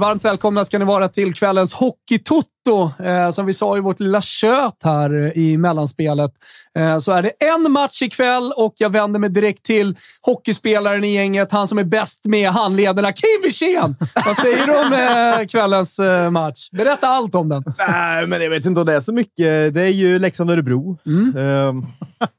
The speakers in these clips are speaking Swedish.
Varmt välkomna ska ni vara till kvällens Hockeytoto. Eh, som vi sa i vårt lilla kött här i mellanspelet eh, så är det en match ikväll och jag vänder mig direkt till hockeyspelaren i gänget. Han som är bäst med handlederna, Kim Wirsén! Vad säger du om eh, kvällens eh, match? Berätta allt om den. Nej, men jag vet inte om det är så mycket. Det är ju Leksand-Örebro. Mm. Ehm,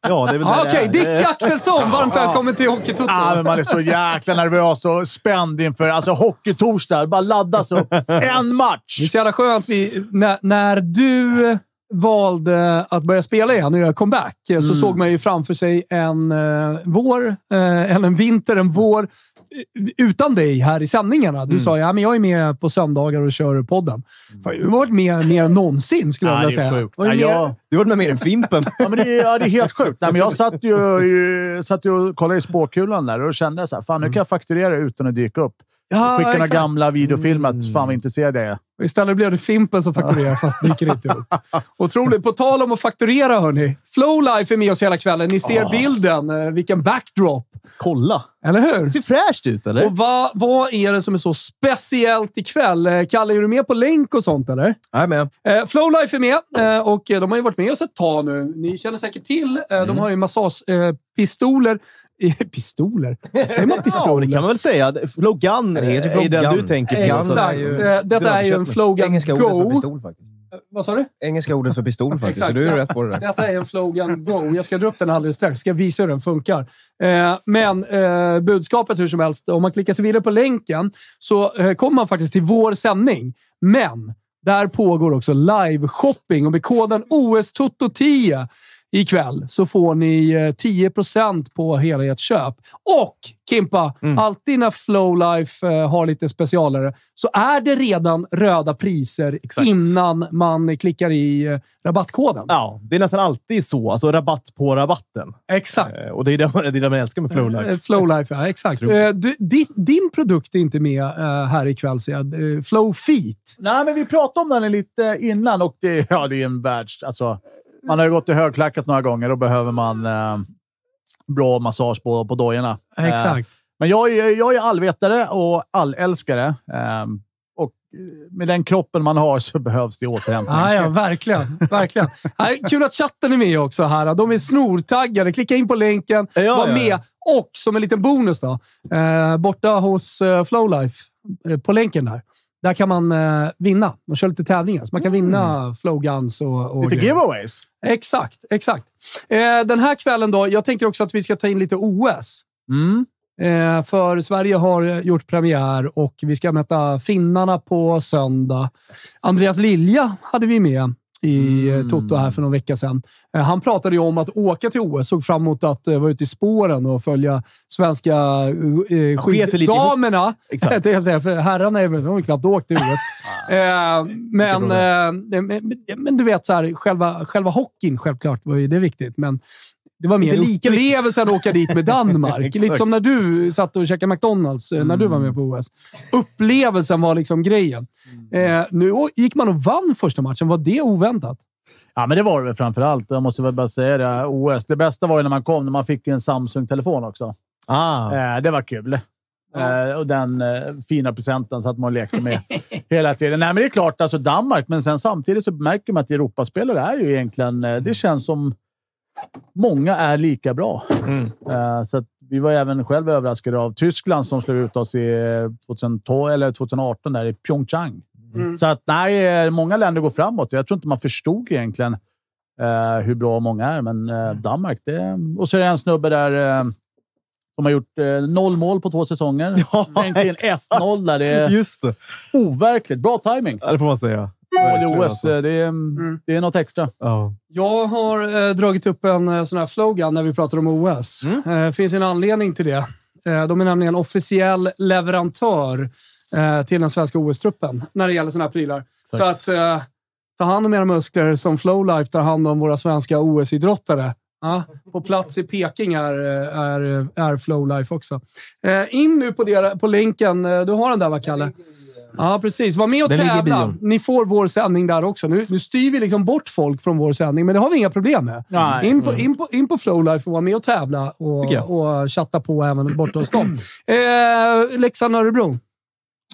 ja, det är väl Ah, det Okej, är. Dick Axelsson. Varmt välkommen till Hockeytoto. Men man är så jäkla nervös och spänd inför alltså, hockeytorsdag. Bara laddas upp. En match! Det är så jävla skönt vi, när, när du valde att börja spela igen och göra comeback Mm. så såg man ju framför sig en uh, vår, eh, eller en vinter, en vår eh, utan dig här i sändningarna. Mm. Du sa ja, men jag är med på söndagar och kör podden. Fan, du har varit med mer än någonsin, skulle jag Ja, vilja säga. sjukt. Var du Ja, jag- Du har varit med mer än Fimpen. Ja, men det, är, ja, det är helt sjukt. Nej, men jag satt ju, ju, satt ju och kollade i spåkulan där och kände så här, fan nu kan jag fakturera utan att dyka upp. Ja, Skicka några exakt. Mm. gamla videofilmer att fan vad intresserad jag är. Istället blev det Fimpen som fakturerar, fast dyker inte upp. Otroligt. På tal om att fakturera, hörni. Flowlife är med oss hela kvällen. Ni ser bilden. Eh, Vilken backdrop. Kolla! Eller hur? Det ser fräscht ut, eller? Och vad, vad är det som är så speciellt ikväll? Eh, Kalle, är du med på länk och sånt, eller? Jag är med. Eh, Flowlife är med eh, och eh, de har ju varit med oss ett tag nu. Ni känner säkert till. Eh, De har ju massagepistoler. Eh, pistoler. Säger man Ja, pistoler? det kan man väl säga. Flow Gun Det heter ju är Flow den Gun. du tänker på. Exakt. är ju Eh, Detta är ju en Flogan Engelska ordet för Go. pistol faktiskt. Vad sa du? Engelska ordet för pistol faktiskt, Exakt. så du är rätt på det där. Detta är en Flogan Go. Jag ska dra upp den alldeles strax. Ska visa hur den funkar. Eh, men eh, budskapet hur som helst, om man klickar sig vidare på länken så eh, kommer man faktiskt till vår sändning. Men där pågår också live-shopping och med koden OSTOTO10 ikväll så får ni eh, 10% på hela ert köp. Och Kimpa, alltid när Flowlife eh, har lite specialare så är det redan röda priser Exakt. innan man klickar i eh, rabattkoden. Ja, det är nästan alltid så. Alltså rabatt på rabatten. Exakt. Eh, Och det är det, det, är det man älskar med Flowlife. Eh, Flowlife, ja. Exakt. Eh, du, din, din produkt är inte med eh, här ikväll, ser jag. Eh, Flow Feet. Nej, men vi pratade om den lite innan och det, ja, det är en världs... Alltså, man har ju gått i högklackat några gånger. Då behöver man eh, bra massage på, på dojorna. Eh, Exakt. Men jag är, jag är allvetare och allälskare. Eh, och med den kroppen man har så behövs det återhämtning. Ja, ja, verkligen. verkligen. Ja, kul att chatten är med också här. De är snortaggade. Klicka in på länken, Ja, var ja, med. Och som en liten bonus då, eh, borta hos eh, Flowlife, eh, på länken där, där kan man eh, vinna. De kör lite tävlingar, så man kan vinna Flowguns och, och Lite grejer. giveaways. Exakt, exakt. Eh, den här kvällen då, jag tänker också att vi ska ta in lite OS. Mm. Eh, för Sverige har gjort premiär och vi ska möta finnarna på söndag. Andreas Lilja hade vi med i eh, Toto här för någon vecka sedan. Eh, han pratade ju om att åka till OS, såg fram emot att eh, vara ute i spåren och följa svenska eh, skiddamerna. Exakt. Det jag säga, för herrarna är väl, de har ju knappt åkt till OS. eh, men, eh, men, men du vet, så här, själva, själva hockeyn, självklart var ju det viktigt, men det var mer lika upplevelsen att åka dit med Danmark. Lite som när du satt och käkade McDonalds eh, när du var med på OS. Upplevelsen var liksom grejen. Eh, nu gick man och vann första matchen. Var det oväntat? Ja, men det var det väl framför allt. Jag måste väl bara säga det. OS. Det bästa var ju när man kom, när man fick en Samsung-telefon också. Ah. Eh, det var kul. Eh, och den eh, fina presenten satt man och lekte med hela tiden. Nej, men det är klart, alltså Danmark, men sen samtidigt så märker man att Europaspelare är ju egentligen... Det känns som många är lika bra. Mm. Eh, så att vi var även själva överraskade av Tyskland som slog ut oss i eh, 2012, eller 2018 där i Pyeongchang. Mm. Så att nej, eh, många länder går framåt. Jag tror inte man förstod egentligen eh, hur bra många är, men eh, Danmark... Det, och så är det en snubbe där eh, som har gjort eh, noll mål på två säsonger. Ja, Stängt in exakt. 1-0 där. Det är Just det. overkligt. Bra timing. Ja, det får man säga. Mål i OS, det är, Mm. det är något extra. Ja. Jag har eh, dragit upp en eh, sån här slogan när vi pratar om OS. Mm. Eh, finns en anledning till det. Eh, de är nämligen officiell leverantör eh, till den svenska OS-truppen när det gäller såna här prylar. Så att eh, ta hand om era muskler som Flowlife tar hand om våra svenska OS-idrottare. Ja, på plats i Peking är, är, är Flowlife också. Eh, in nu på, det, på länken. Du har den där va, Kalle? Ja, precis. Var med och Den tävla. Ni får vår sändning där också. Nu, nu styr vi liksom bort folk från vår sändning, men det har vi inga problem med. Nej. In på, in, på, in på Flowlife och vara med och tävla och, och chatta på även borta hos dem. Eh, Leksand-Örebro.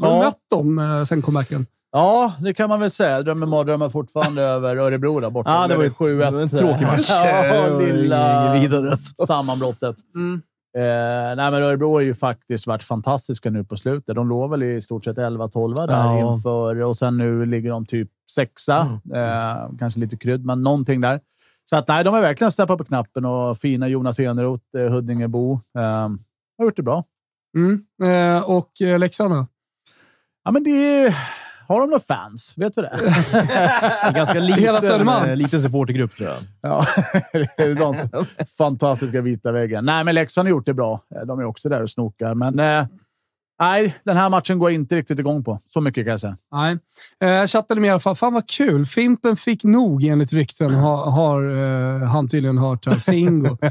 Har du Ja. mött dem eh, sen comebacken? Ja, det kan man väl säga. Drömmer mardrömmar fortfarande över Örebro där borta. Ja, det var ju- 7-1. det var en tråkig match. Ja, lilla sammanbrottet. Mm. Eh, nej, men Örebro har ju faktiskt varit fantastiska nu på slutet. De låg väl i stort sett 11-12 där Ja. inför och sen nu ligger de typ sexa. Eh, kanske lite krydd, men någonting där. Så att, nej, de har verkligen steppat på knappen och fina Jonas Eneroth, eh, Huddingebo, eh, har gjort det bra. Mm. Eh, och eh, Leksand? Ja, men det är, har de några fans? Vet vi det? En ganska Hela liten, Södermalm. liten supportergrupp, tror jag. Ja, de fantastiska vita väggen. Nej, men Leksand har gjort det bra. De är också där och snokar, men eh, nej, den här matchen går jag inte riktigt igång på. Så mycket kan jag säga. Nej. Eh, Jag chattade med i alla fall. Fan vad kul. Fimpen fick nog enligt rykten, har, har eh, han tydligen hört. Här. Singo.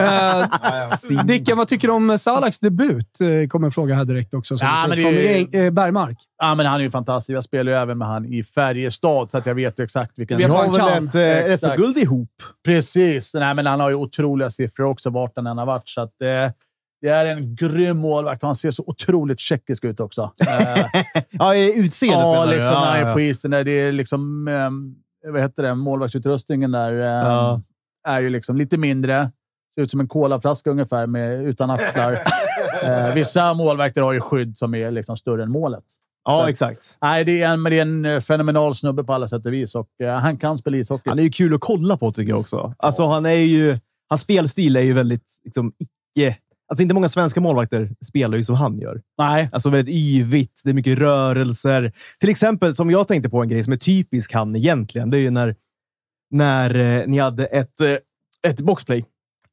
eh, Dicken, vad tycker du om Salaks debut? Eh, kommer en fråga här direkt också. som Ja, vi men det Från är- eh, Bergmark. Ja, men han är ju fantastisk. Jag spelar ju även med han i Färjestad, så att jag vet ju exakt vilken... Du vet Vi har han väl kan. ett eh. SM-guld ihop. Precis. Nej, men han har ju otroliga siffror också, vart han än har varit. Så att, eh, det är en grym målvakt. Han ser så otroligt tjeckisk ut också. Eh, Ja, i utseendet ja, menar du? liksom när han är ja, på isen. Där det är liksom... Eh, vad heter det? Målvaktsutrustningen där eh, Ja. är ju liksom lite mindre. Ser ut som en colaflaska ungefär, med, utan axlar. eh, vissa målvakter har ju skydd som är liksom större än målet. ja, exakt. Nej, det är en, men det är en eh, fenomenal snubbe på alla sätt och vis och eh, han kan spela ishockey. Han är ju kul att kolla på, tycker jag också. Alltså, han är ju, hans spelstil är ju väldigt liksom, icke... Alltså, inte många svenska målvakter spelar ju som han gör. Nej, Alltså väldigt yvigt, det är mycket rörelser. Till exempel, som jag tänkte på en grej som är typisk han egentligen. Det är ju när, när eh, ni hade ett, eh, ett boxplay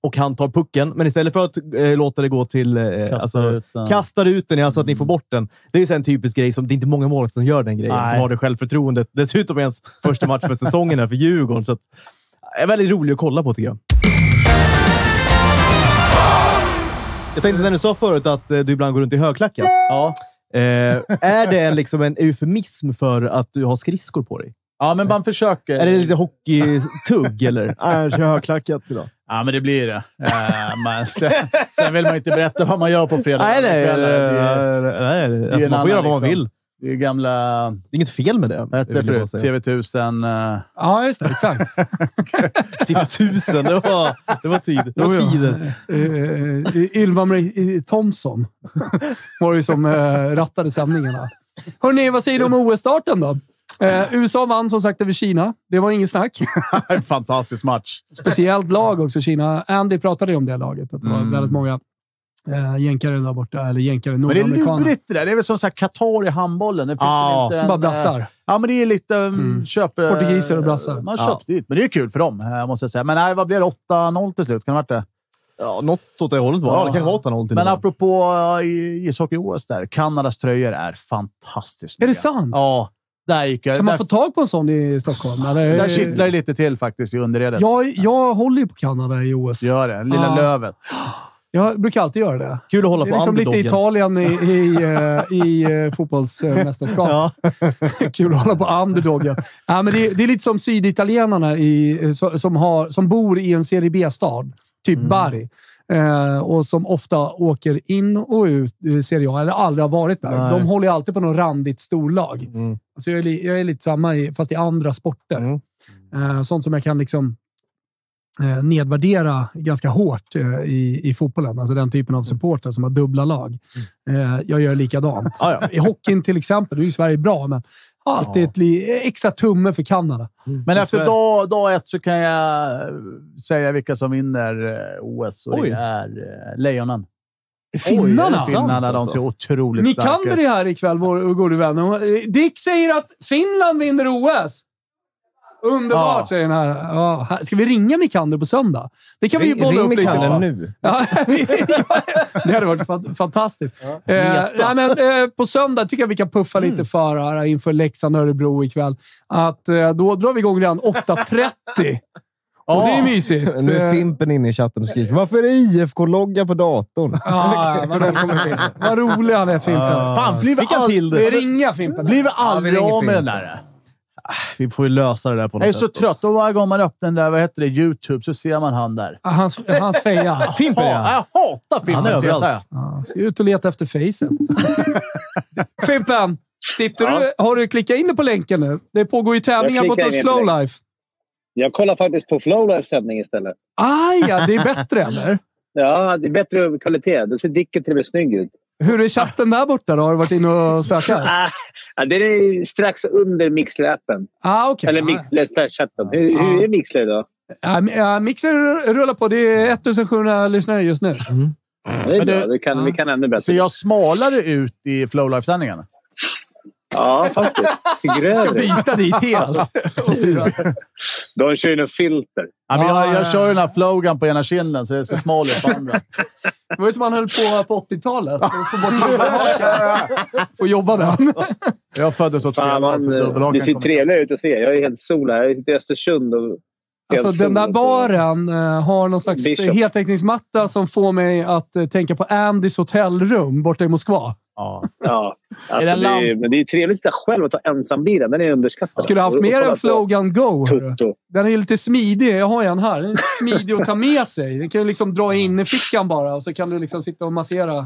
och han tar pucken, men istället för att eh, låta det gå till... Eh, Kastar alltså, ut den. kastar ut den, alltså att ni får bort den. Det är ju en typisk grej som det är inte många målvakter som gör den grejen. Nej. Som har det självförtroendet. Dessutom är hans första match för säsongen här för Djurgården. Så att, är väldigt rolig att kolla på tycker jag. Jag tänkte när du sa förut att eh, du ibland går runt i högklackat. Ja. Eh, är det en, liksom en eufemism för att du har skridskor på dig? ja, men man försöker. Är det lite hockeytugg eller? Nej, jag kör högklackat idag. Ja, men det blir det. Eh, men sen, sen vill man inte berätta vad man gör på fredag. Nej, nej. Nej. Alltså, man får göra vad man liksom- vill. Det är gamla... Det är inget fel med det. Hette förut? säga. TV1000. eh, Ja, just det. Exakt. Typ tusen. Det var, det var tid. Det Jo, var ja. tider. Eh, eh, Ylva-Marie Thompson var det som rattade sändningarna. Hörrni, vad säger du om OS-starten då? Eh, USA vann som sagt över Kina. Det var inget snack. fantastisk match. Speciellt lag också, Kina. Andy pratade ju om det laget. Att det var Mm. väldigt många eh, jänkare där borta. Eller jänkare, Men det är nordamerikaner. lurigt det där. Det är väl som Qatar i handbollen. Det finns Ja, väl inte en, Bara brassar. eh, Ja, men det är lite... Um, Mm. köp, eh, Portugiser och brassar. Man Ja. köps dit. Men det är kul för dem, eh, måste jag säga. Men nej, vad blev det? 8-0 till slut? Kan det ha varit det? Ja, något åt det hållet var. Ja, det kanske var 8-0 till Men och med. apropå uh, ishockey-OS där. Kanadas tröjor är fantastiskt Är det sant? Ja. Där gick jag. Kan man där, få tag på en sån i Stockholm? Eller? där kittlar det lite till faktiskt i underredet. jag, jag håller ju på Kanada i OS. Gör det. Lilla Ja. lövet. Jag brukar alltid göra det. Kul att hålla Det är på liksom lite underdogen. Italien i, i, eh, i eh, fotbollsmästerskap. Ja. Kul att hålla på underdogen. Ja, men det, är- det är lite som syditalienarna i, eh, so- som, har, som bor i en Serie B-stad, typ Mm. Bari. Eh, och som ofta åker in och ut i Serie A, eller aldrig har varit där. Nej. De håller alltid på något randigt storlag. Mm. Alltså jag, är, jag är lite samma, i, fast i andra sporter. Mm. Eh, sånt som jag kan liksom nedvärdera ganska hårt eh, i, i fotbollen. Alltså den typen av supportrar som har dubbla lag. Eh, jag gör likadant. Ja, ja. I hockeyn till exempel, då är ju Sverige bra, men alltid ett li, extra tumme för Kanada. Men efter dag, dag ett så kan jag eh, säga vilka som vinner eh, OS. Och Oj. det är eh, Lejonen. Finnarna! sant? Finnarna, de ser otroligt Ni starka kan ut. det här ikväll, vår gode vän. Eh, Dick säger att Finland vinner OS. Underbart, Ja. säger den här. Ja, här. Ska vi ringa Mikander på söndag? Det kan vi ju Ring, bolla ring upp lite. Ja. nu. Ja, det hade varit fan- fantastiskt. Eh, nej, men, eh, på söndag tycker jag vi kan puffa lite för här inför Leksand-Örebro ikväll. Att, eh, då drar vi igång redan 8.30. Och det är mysigt. Nu är Eh, Fimpen inne i chatten och skriker “Varför är IFK-logga på datorn?” Ja, vad, rolig han är, Fimpen. Fan, blir vi, all, är ringa Fimpen. blir vi vi aldrig av med den där? Vi får ju lösa det där på något Jag är sätt. så trött. Och varje gång man öppnar den där, vad heter det, YouTube så ser man han där. Ah, Hans, hans feja. Fimpen, Ja, ja. jag hatar filmen. Han är ska jag överallt. säga. Ja, ska ut och leta efter facet. Fimpen! Sitter Ja. du, har du klickat in på länken nu? Det pågår ju tävlingar länken. Flowlife. Jag kollar faktiskt på Flowlife sändning istället. Aj, ja, det är bättre eller? Ja, det är bättre kvalitet. Det ser Dicken till och med snygg ut. Hur är chatten där borta då? Har du varit inne och stökat? Ah, ja, den är strax under Mixler-appen. Ah, okej. Eller Mixler-chatten. Hur, hur är Mixler idag? Ja, mi- ja, Mixer rullar på. Det är 1700 lyssnare just nu. Det är bra. det- Det kan, ja. Vi kan ännu bättre. Ser jag smalare ut i Flowlife-sändningarna? Ja, faktiskt. Ska Grövre. byta dit helt. De kör ju något filter. Ja, men Ah, jag, ja, jag ja. kör ju den här flogan på ena kinden så jag ser smal ut på andra. Det var ju som man höll på på 80-talet. Få bort dubbelhakan. Få jobba den. Jag föddes åt fel håll, så det ser trevligare ut att se. Jag är helt sol här. Jag sitter i Östersund och... Alltså, den där baren eh, har någon slags Bishop. heltäckningsmatta som får mig att eh, tänka på Andys hotellrum borta i Moskva. Ja. Ja, alltså, det, är, men det är trevligt att sitta själv och ta ensambilen. Den är underskattad. Skulle haft mer kolla än på Flogan Go. Den är ju lite smidig. Jag har en här. Den är smidig att ta med sig. Den kan ju liksom dra in i fickan bara och så kan du liksom sitta och massera.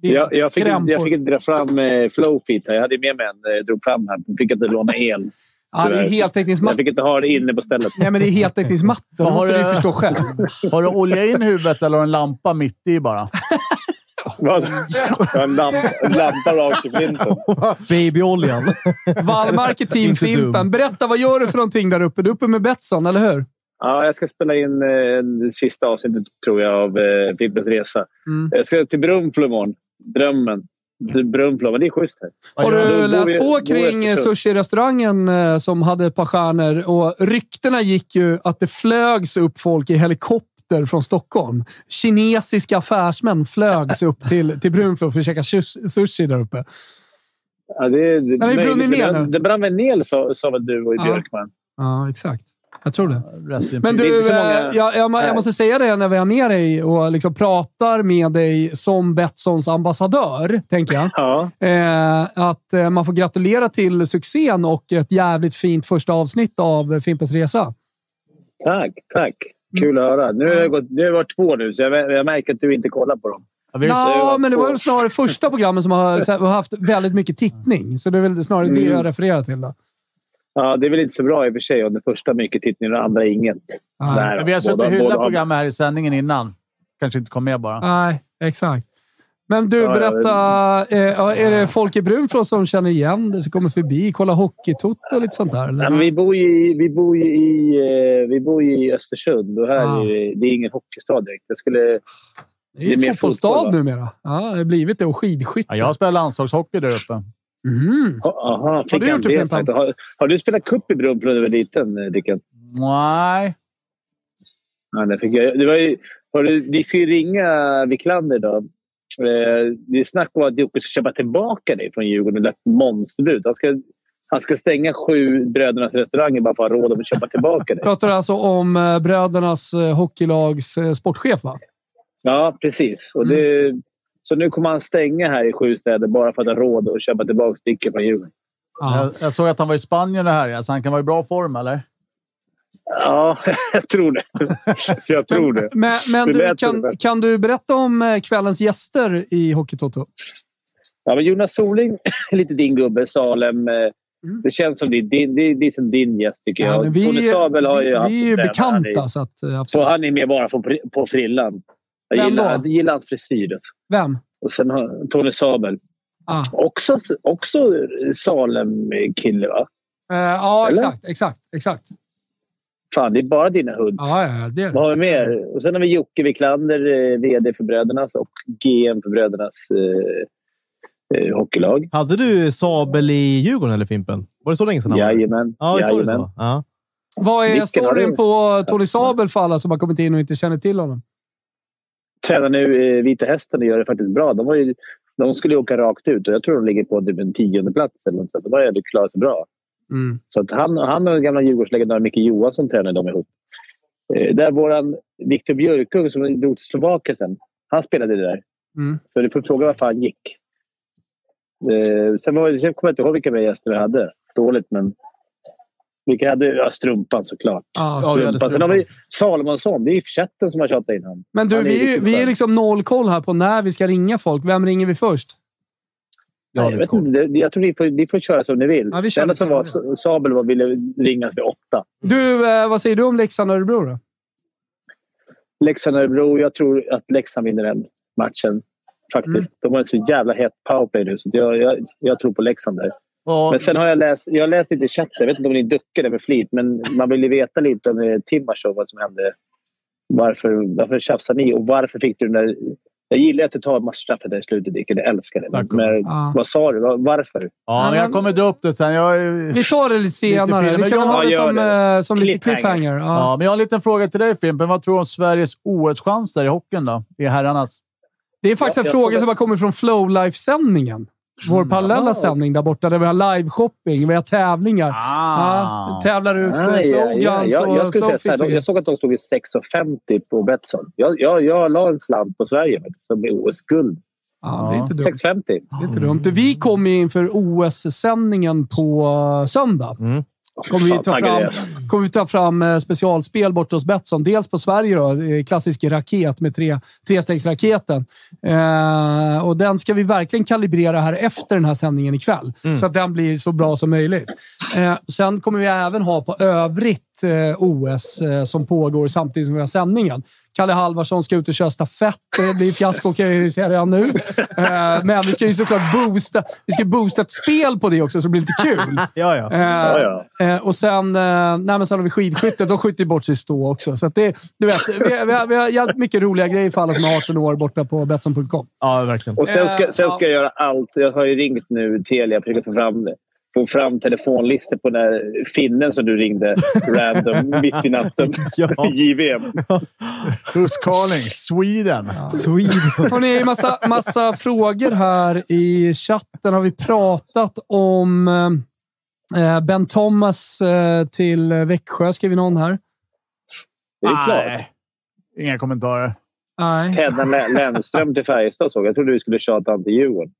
Jag, jag, fick, jag fick inte dra fram eh, Flowfeet. Jag hade med mig en. Eh, drog fram här. Jag fick inte låna el. Ja, det är Jag heltäckningsmatta. fick inte ha det inne på stället. Nej, men det är heltäckningsmatta. Det Har måste du ju förstå själv. Har du olja in huvudet eller har du en lampa mitt i bara? Vad? Jag en lamp- en lampa rakt i flinten. Babyoljan. Wallmark är team. Fimpen. Berätta, vad gör du för någonting där uppe? Du är uppe med Betsson, eller hur? Ja, jag ska spela in eh, sista avsnittet, tror jag, av eh, Fimpens Resa. Mm. Jag ska till Brunflo imorgon. Drömmen. Brunflo, men det är schysst här. Har du läst på kring sushi-restaurangen eh, som hade ett par stjärnor? Och ryktena gick ju att det flögs upp folk i helikopter från Stockholm. Kinesiska affärsmän flögs upp till, till Brunflo för att käka sus- sushi där uppe. Ja, det, det, nu. Det brann väl ner, sa, sa väl du och Ja. Björkman? Ja, exakt. Jag tror det. Men. Det du, många- eh, jag, jag, jag måste säga det när vi har med dig och liksom pratar med dig som Betssons ambassadör, tänker jag. Ja. Eh, att eh, man får gratulera till succén och ett jävligt fint första avsnitt av Fimpens Resa. Tack, tack. Kul att höra. Nu har det, gått, det har varit två nu, så jag, jag märker att du inte kollar på dem. Ja, men det var väl snarare första programmet som har haft väldigt mycket tittning. Så det är väl snarare det Mm. jag refererar till. Då. Ja, det är väl inte så bra i och för sig om det första mycket tittning och det andra inget. Nej. Nej, Men vi har suttit och hyllat programmet här i sändningen innan. Kanske inte kom med bara. Nej, exakt. Men du, Ja, ja, berätta. Eh, ja, är det folk i Brunflo som känner igen det, som kommer förbi? Kolla hockeytoto och lite sånt där? Eller? Men vi bor ju, i- vi bor ju i, eh, vi bor ju i Östersund och här Ah. är det, är ingen hockeystad direkt. Jag skulle, det är ju fotbollsstad fotboll, numera. Ja, det har blivit det. Och skidskytte. Ja, jag spelar landslagshockey där uppe. Mhm. aha, fick du gjort det, Fimpen? har, har du spelat cup i Brunflo när du var liten, eh, Dicken? Nej. Ja, det, fick jag. det var ju, har du, vi ska ju ringa Wiklander idag. Eh, det är snack om att Jocke ska köpa tillbaka dig från Djurgården. Det ett monsterbud. Han ska, han ska stänga sju brödernas restauranger bara för att ha råd att köpa tillbaka dig. Pratar alltså om eh, brödernas eh, hockeylags sportchef, va? Ja, precis. Och det, Så nu kommer han stänga här i sju städer bara för att ha råd att köpa tillbaka Dicke från Djurgården. Ja. Jag, jag såg att han var i Spanien det här, så han kan vara i bra form, eller? Ja, jag tror det. jag tror det. Men, men du, kan, kan du berätta om eh, kvällens gäster i Hockeytoto? Ja, men Jonas Soling är lite din gubbe. Salem. eh, Mm. Det känns som det, det, det, det är som din gäst, tycker jag. Ja, men vi, Tony Sabel har ju vi, haft vi är ju bekanta, så att, eh, Så absolut. han är med bara på, på frillan. Jag Vem gillar, då? jag gillar hans frisyr. Vem? Och sen har Tony Sabel. Ah. Också, också Salem-kille, va? Eh, ja, Eller? exakt. Exakt. exakt. Fan, det är bara dina hoods. Ja, ja, det är Vad har vi mer? Och sen har vi Jocke Wiklander, eh, VD för Brödernas och GM för Brödernas eh, eh, hockeylag. Hade du Sabel i Djurgården eller Fimpen? Var det så länge sedan? han var där? Jajamän. Ja, Jajamän. så? Ja. Vad är Vilken storyn på Tony Sabel för alla som har kommit in och inte känner till honom? Tränar nu eh, Vita Hästen och gör det faktiskt bra. De, var ju, de skulle ju åka rakt ut och jag tror de ligger på typ en tionde plats eller något sånt. De har klarat sig bra. Mm. Så att han, han och den gamla Djurgårdslegendaren Micke Johansson tränar de ihop. Eh, där våran Viktor Björkung som drog till Slovakien sen, han spelade det där. Mm. Så du får fråga varför han gick. Eh, sen, var, sen kommer jag inte ihåg vilka mer gäster vi hade. Dåligt, men Vilka hade ja, Strumpan såklart. Ja, Ja, vi hade Strumpan. Sen har vi Salomonsson. Det är ju chatten som har tjatat in honom. Men du, är vi, är riktigt vi är liksom noll koll här på när vi ska ringa folk. Vem ringer vi först? Jag har Nej, jag, vet inte, jag tror ni får, ni får köra som ni vill. Ja, vi kör det som var Sabel var ville ringas vid åtta. Du, eh, vad säger du om Leksand-Örebro då? Leksand-Örebro. Jag tror att Leksand vinner den matchen. Faktiskt. De har en så jävla het powerplay nu, så jag, jag, jag tror på Leksand där. Och, Men sen har jag läst, jag har läst lite i chatten. Jag vet inte om ni duckade med flit, men man vill ju veta lite om eh, Timashov, vad som hände. Varför, varför tjafsar ni och varför fick du den där... Jag gillar att du tar matchstraffet där i slutet, Dick. Jag älskar det. Tack. Men Ja. vad sa du? Varför? ja, men jag kommer dra upp det sen. Jag, är- Vi tar det lite senare. fint, vi men kan jag- ha det Ja, som, det. eh, som lite Cliffhanger. Ja. Ja, men jag har en liten fråga till dig, Fimpen. Vad tror du om Sveriges OS-chanser i hockeyn då? I herrarnas? Det är faktiskt Ja, en fråga som har kommit från Flow Life-sändningen. Vår parallella Ja. sändning där borta, där vi har live-shopping, vi har tävlingar. Ah. Ja, tävlar ut Ah, ah, ja, ja, Jag, jag, skulle säga så här, jag såg att de stod i 6,50 på Betsson. Jag, jag, jag la en slant på Sverige som är OS-guld. Ja, det är inte dumt. 6,50. Det är inte dumt. Vi kommer inför OS-sändningen på söndag. Mm. Kommer vi ta fram, kommer vi ta fram eh, specialspel borta hos Betsson. Dels på Sverige då, eh, klassisk raket med tre, trestegsraketen. Eh, och den ska vi verkligen kalibrera här efter den här sändningen ikväll. Så att den blir så bra som möjligt. Eh, sen kommer vi även ha på övrigt eh, OS eh, som pågår samtidigt som vi har sändningen. Kalle Halvarsson ska ut och köra stafett. Det blir fiasko kan jag ju säga redan nu. Eh, men vi ska ju såklart boosta, vi ska boosta ett spel på det också så det blir lite kul. Ja, ja. Eh, Ja, Eh, och sen, nej, men sen har vi skidskyttet. De skjuter ju bort sig stå också. Så att det, du vet, vi, vi, har, vi har jävligt mycket roliga grejer för alla som är 18 år borta på Betsson.com. ja verkligen. Och sen ska, sen ja. ska jag göra allt. Jag har ju ringt nu Telia och försöker få fram, få fram telefonlistor på den här finnen som du ringde random mitt i natten. Ja. JVM. Who's calling? Sweden. Sweden. Hörrni, massa, massa frågor här i chatten. Har vi pratat om eh, Ben Thomas eh, till Växjö, skriver någon här. Det är klart. Nej. Inga kommentarer. Nej. Hedda Lä- Lennström till Färjestad såg jag. Jag trodde du skulle tjata han till Djurgården.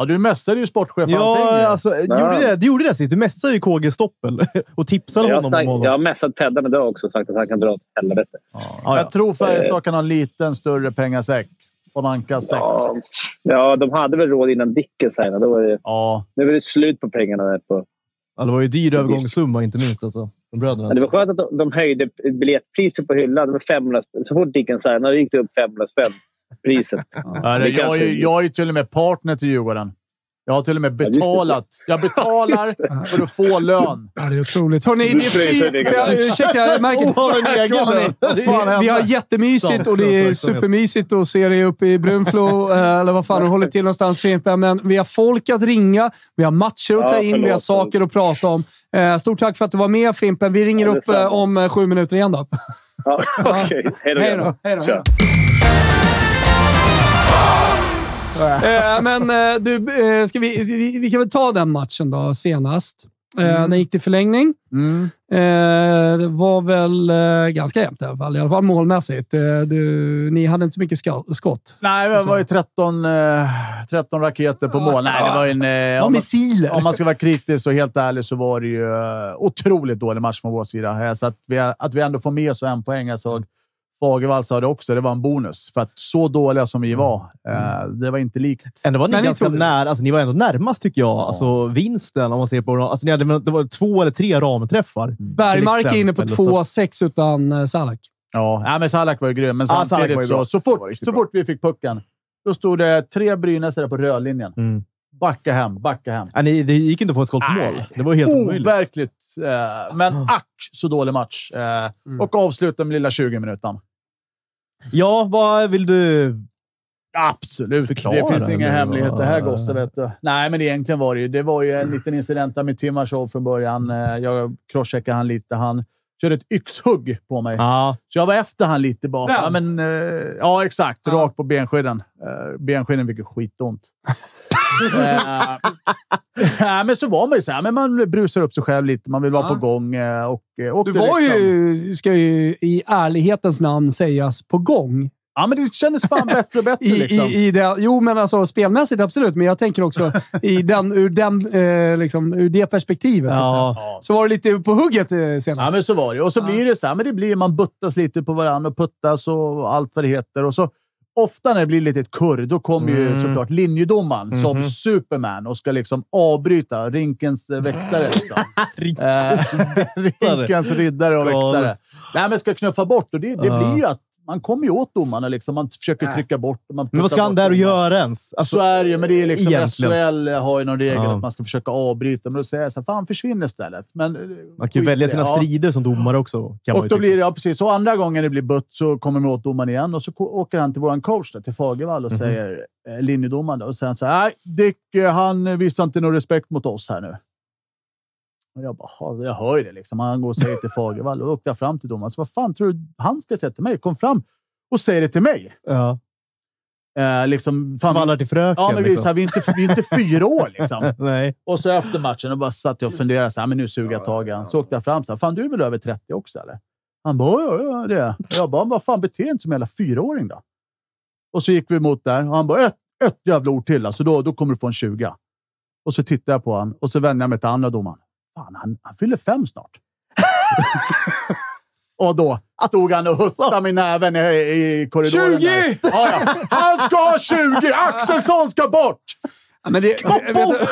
Ja, du mästade ju sportchef allting. Ja, alltså, Ja. gjorde det, du gjorde det Sid. Du messade ju KG Stoppel och tipsade Jag honom snack, om honom. jag har messat Teddan idag också och sagt att han kan dra åt helvete. Ja, ja. Jag tror Färjestad kan ha en liten större pengasäck. Von Ankas säck. Ja, ja, de hade väl råd innan Dicken signade. Då var det, Ja. nu är det slut på pengarna. Där på. Ja, det var ju dyr övergångssumma, inte minst. Alltså, de bröderna. Det var skönt att de, de höjde biljettpriset på hyllan. Det var 500 spänn. Så fort Dicken signade gick det upp 500 spänn. Priset. Ja, det jag, är, jag är ju till och med partner till Djurgården. Jag har till och med betalat. Jag betalar för att få lön. Ja, det är otroligt. Hörrni, det är fri... Ursäkta, jag märker Oh, har en egen Hörni, vi, har jättemysigt och det är supermysigt att se dig uppe i Brunflo, eh, eller vad fan du håller till någonstans. Men vi har folk att ringa, vi har matcher att ta in, vi har saker att prata om. Eh, Stort tack för att du var med Fimpen. Vi ringer upp eh, om sju minuter igen då. Ja, Okej, hej då. Hej då. Eh, men eh, du, eh, ska vi, vi, vi kan väl ta den matchen då senast. Eh, Den gick till förlängning. Mm. Det var väl ganska jämnt i alla fall. I alla fall målmässigt. Du, ni hade inte så mycket skott. Nej, det var ju 13, eh, 13 raketer på mål. Nej, det var en... Ja, om, man, missiler! om man ska vara kritisk och helt ärlig så var det ju otroligt dålig match från vår sida. Så att vi, att vi ändå får med oss en poäng. Alltså, Fagervall sa det också. Det var en bonus. För att så dåliga som vi var, eh, det var inte likt. Ändå var ni ni ganska det. nära. Alltså, ni var ändå närmast, tycker jag. Alltså, vinsten, om man ser på... Alltså, ni hade, det var två eller tre ramträffar. Bergmark är inne på exempel, så- 2-6 utan eh, Salak. Ja, ja men Salak var ju grym, men Ja, Salak var ju samtidigt så, så, fort, så fort vi fick pucken, då stod det tre brynäsare på rödlinjen. Mm. Backa hem, backa hem. Ja, ni, det gick inte att få ett skott på Nej. mål. Det var helt omöjligt. Overkligt. Eh, men ack så dålig match. Eh, Mm. Och avsluta med lilla 20 minuten. Ja, vad vill du... Absolut. Förklara, det finns inga hemligheter här, gosse. Vet du. Nej, men egentligen var det ju, det var ju en liten incident med Timashov från början. Eh, Jag crosscheckade han lite. Han körde ett yxhugg på mig. Ja, Så jag var efter han lite bara. Ja, men, eh, ja exakt. Ja. Rakt på benskydden. Uh, benskydden fick ju skitont. Eh, Nej, men så var man ju så här, men Man brusar upp sig själv lite. Man vill vara Ja. på gång. eh, Och, eh, åkte Du var liksom- ju, ska ju i ärlighetens namn sägas, på gång Ja, men det kändes fan bättre och bättre. I, liksom. i, i det, jo, men alltså spelmässigt absolut. Men jag tänker också i den, ur, den, eh, liksom, ur det perspektivet. Så. Ja, så var det lite på hugget eh, senast. Ja, men så var det. Och så blir det så här, men det blir, man buttas lite på varandra och puttas och allt vad det heter. Och så ofta när det blir lite kurr, då kommer ju Mm. såklart linjedomaren som Mhm. Superman och ska liksom avbryta rinkens eh, väktare. Liksom. eh, rinkens riddare och väktare. Nej, men ska knuffa bort och det, det Ja. blir ju att man kommer ju åt domarna. Liksom. Man försöker trycka bort man Men vad ska han där och göra ens? Alltså, så är det ju, men det är liksom egentligen. SHL har ju någon regel Ja. att man ska försöka avbryta, men då säger jag så här, fan försvinn istället. Men, eh, man kan ju välja sina. Ja. strider som domare också. Kan man Och ju då blir det, ja precis. Så andra gången det blir butt så kommer man åt domaren igen och så åker han till vår coach, där, till Fagervall, och Mhm. säger, eh, linjedomaren, och säger han så här, nej, Dick, eh, han visar inte någon respekt mot oss här nu. Och jag bara, "Ha, jag hör ju det liksom. Han går och säger till Fagervall och åkte jag fram till domaren. Så vad fan tror du han ska säga till mig? Kom fram och säg det till mig. Ja. Eh, liksom, fan, Svallar till fröken. ja, men så här, liksom. vi, är inte, vi är inte fyra år liksom. Nej. Och så efter matchen och bara satt jag och funderade. Så här, men nu suger jag tag i han. Så åkte jag fram. Så här, fan, du är väl över 30 också, eller? Han bara, ja, ja, det är jag. Bara, vad fan, bete dig inte som en jävla fyraåring då. Och så gick vi emot där och han bara, ett, ett jävla ord till. Alltså, då, då kommer du få en 20. Och så tittade jag på han och så vände jag mig till andra domaren. Fan, han, han fyller fem snart. och då stod han och huttade med näven i, i korridoren. 20! där. Ja, ja. Han ska ha 20! Axelsson ska bort! Ja, men det, vet, du-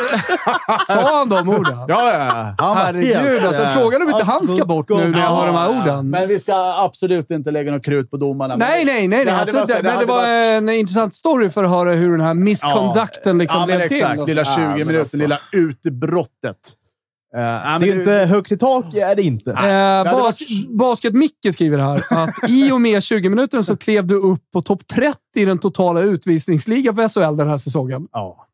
sa han de orden? Ja, ja. Han var Herregud, alltså, eh, frågan om inte han ska bort nu när jag hör de här Ja, orden. Men vi ska absolut inte lägga något krut på domarna. Nej, nej, nej. Det nej absolut. varit- det men det var varit- en intressant story för att höra hur den här misconducten liksom ja, blev exakt. till. Lilla så. 20 Ja, men minuter, alltså. lilla utbrottet. Uh, Det är ju inte högt i tak, är det inte. Eh, hade bas, Basket-Micke skriver här att i och med 20 minuter så klev du upp på topp 30 i den totala utvisningsligan för SHL den här säsongen. Ja,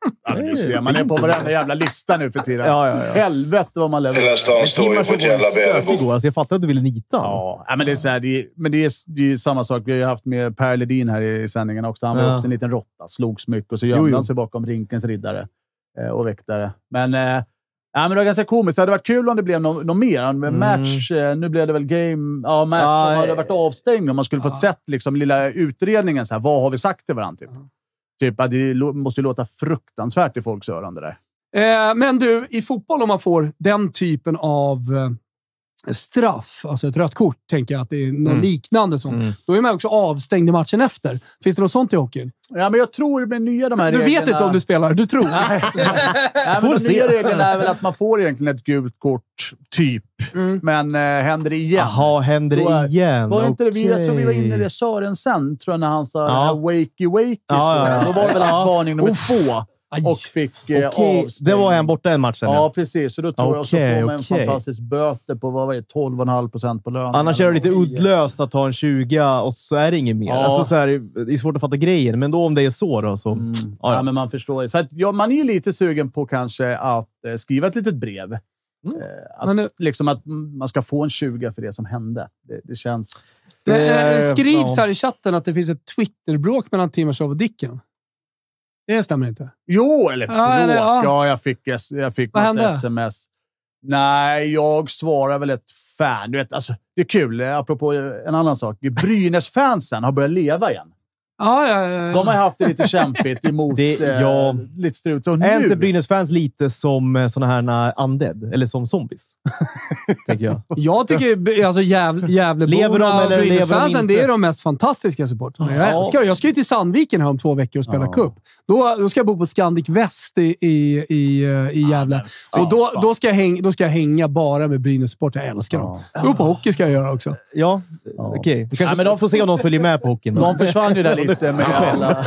ser. Man är på varenda jävla lista nu för tiden. Ja, ja, ja. Helvete vad man lever Hela stan står ju på ett jävla bäverbo. Alltså, jag fattar att du ville nita. Ja, men det är, så här, det är, men det är, det är ju samma sak. Vi har ju haft med Per Ledin här i sändningen också. Han var Ja. också en liten råtta. Slogs mycket och så gömde jo. han sig bakom rinkens riddare eh, och väktare. Men, eh, ja, men det var ganska komiskt. Det hade varit kul om det blev något nå mer. Mm. Match. Eh, nu blev det väl game... Ja, match. Ja, om man hade varit avstängd och man skulle fått Ja. sett liksom, lilla utredningen. Så här, vad har vi sagt till varandra? Typ. Typ, att det måste ju låta fruktansvärt i folks öron det där. Eh, men du, i fotboll om man får den typen av eh, straff, alltså ett rött kort, tänker jag att det är något Mm. liknande som. Mm. Då är man också avstängd i matchen efter. Finns det något sånt i hockeyn? Ja, men jag tror med nya de här Du reglerna... vet inte om du spelar, du tror. Nej, Nej Får men de nya se. reglerna är väl att man får egentligen ett gult kort, typ. Mm. Men eh, händer det igen? Jaha, händer Då är- det igen? Var det inte det, vi, jag tror vi var inne i det Sörensen, tror jag, när han sa Ja. det wakey wakey. Ja, ja, ja. Då var det väl hans varning nummer två Aj. och fick eh, Okej, avstängning. det var en borta en match sen. Ja, Ja. precis. Så då tror jag så får man en okej. fantastisk böter på vad var det, 12,5 procent på lönen. Annars är det lite uddlöst att ta en 20 och så är det inget mer. Ja. Alltså, så här, det är svårt att fatta grejen, men då om det är så då så... Mm. Ja, Ja, ja. men man förstår ju. Så att, ja, man är ju lite sugen på kanske att eh, skriva ett litet brev. Mm. Eh, att, nu- liksom att man ska få en 20 för det som hände. Det, det känns... Det Det- eh, skrivs ja. här i chatten att det finns ett Twitterbråk mellan Timashov och Dicken. Det stämmer inte. Jo, eller Ja, bråk. eller, ja. Ja, jag fick, jag fick Vad massa hände? sms. Nej, jag svarar väl ett fan. Du vet, alltså, det är kul. eh, Apropå eh, en annan sak. Brynäs-fansen har börjat leva igen. Ja, ja, ja. De har haft det lite kämpigt emot Det- eh, ja. lite strut. Och Är inte Brynäs-fans lite som eh, såna här undead? Eller som zombies? tänker jag. Jag tycker alltså de Gävleborna och de Brynäs-fansen, det är de mest fantastiska supportrarna. Jag Ja. älskar det. Jag ska ju till Sandviken här om två veckor och spela Ja. cup. Då, då ska jag bo på Scandic Väst i, i, i, eh, i Gävle. men och då, då, ska jag häng, då ska jag hänga bara med Brynäs-support. Jag älskar dem. Gå på hockey ska jag göra också. Ja, Ja. okej. Kanske Ja, men de- får se om de följer med på hockeyn. då. de försvann ju där lite med alla...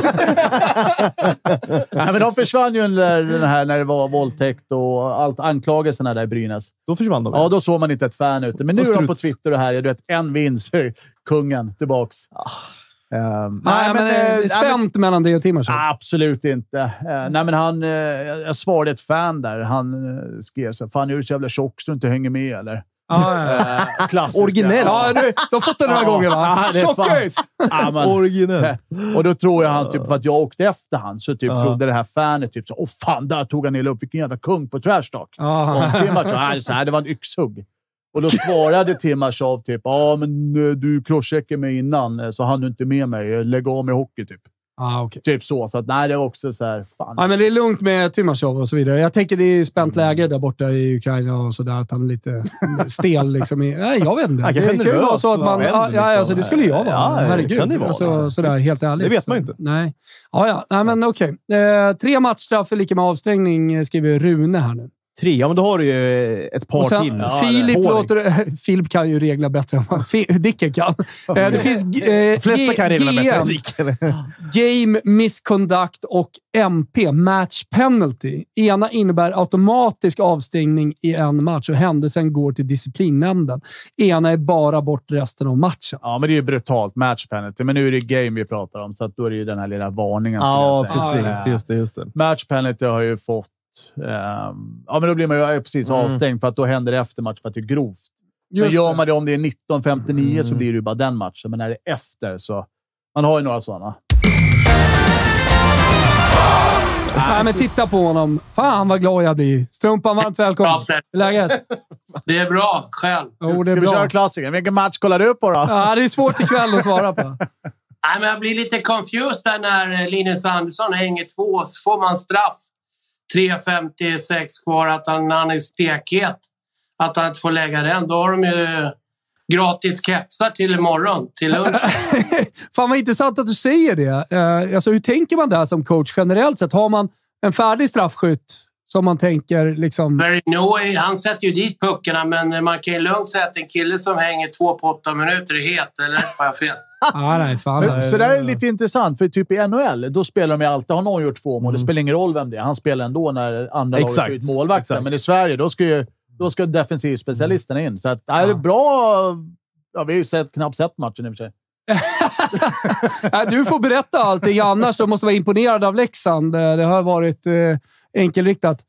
Nej, men de försvann ju under den här när det var våldtäkt och allt anklagelserna där i Brynäs. Då försvann de. Ja, då såg man inte ett fan ute. Men nu är de på. Twitter och här. Du vet, en vinst är kungen tillbaks. Ehm, Nej, men, eh, eh, nej, men- spänt mellan dig och Timashov. Absolut inte. Eh, nej, men han, eh, jag svarade ett fan där. Han eh, skrev så här, Fan, är du så jävla tjock så du inte hänger med, eller? Eh, klassiska. Originellt. ja du, du har fått den några gånger va? Tjockis! Originellt. Och då tror jag han, typ, för att jag åkte efter han, så typ Ja. trodde det här fanet typ så Åh fan, där tog han illa upp. Vilken jävla kung på trash talk. Ja. Och Tim var så här, så här, det var en yxhugg. Och då svarade Timashov typ ja, men eh, du crosscheckade mig innan, eh, så hann du inte med mig. Lägg av med hockey, typ. Ah, okay. Typ så. Så att, nej, det var också så här... Fan. Ja, men det är lugnt med Timashov och så vidare. Jag tänker det är spänt läge där borta i Ukraina och sådär. Att han är lite stel. Liksom nej, jag vet inte. Han Det kan vara så att man... spänd, Ja, ja, liksom. alltså, det skulle jag vara. Ja, Herregud. kan det vara, alltså, liksom. sådär, helt ärligt. Det vet man ju Så, inte. Nej. Ja, ja. Nej, men okej. Eh, tre matchstraff är lika med avstängning, skriver Rune här nu. Tre, ja men då har du ju ett par Och sen, till. Filip, Håring. låter, Filip kan ju regler bättre än vad Dicken kan. Eh, det finns eh, De flesta kan bättre än GM, Dick. Game Misconduct och MP, Match Penalty. Ena innebär automatisk avstängning i en match och händelsen går till disciplinnämnden. Ena är bara bort resten av matchen. Ja, men det är ju brutalt match penalty. Men nu är det game vi pratar om, så att då är det ju den här lilla varningen. Ja, jag säga. precis. Just det, just det. Match penalty har ju fått... ehm, ja, men då blir man ju precis Mm. avstängd för att då händer det efter match för att det är grovt. Men Just gör det. man det om det är 19.59 så Mm. blir det ju bara den matchen. Men när det är efter så... Man har ju några sådana. Nej, men titta på honom. Fan vad glad jag blir. Strumpan, varmt välkommen. Hur är läget? Det är bra. Själv? Jo, det Ska är vi köra bra. klassikern? Vilken match kollar du på då? Ja, det är svårt ikväll att svara på. Nej, men jag blir lite confused där när eh, Linus Andersson hänger två. Så får man straff. 3.56 kvar. Att han, han är stekhet. Att han inte får lägga den. Då har de ju gratis kepsar till imorgon. Till lunch. Fan vad intressant att du säger det. Eh, alltså, hur tänker man där som coach generellt sett? Har man en färdig straffskytt som man tänker liksom... Very Noe, han sätter ju dit puckarna, men man kan ju lugnt säga att en kille som hänger två på åtta minuter är het. Eller har jag fel? Ah, nej, fan. Men, så där är lite intressant, för typ i NHL, då spelar de ju alltid... Har någon gjort två mål, det spelar ingen roll vem det är. Han spelar ändå när andra laget Exakt. tar ut målvakten. Exakt. Men i Sverige, då ska ju då ska defensivspecialisterna in. Så att, det är bra... Ja, vi har ju sett, knappt sett matchen i och för sig. Du får berätta allting annars. Du måste vara imponerad av Leksand. Det har varit eh, enkelriktat.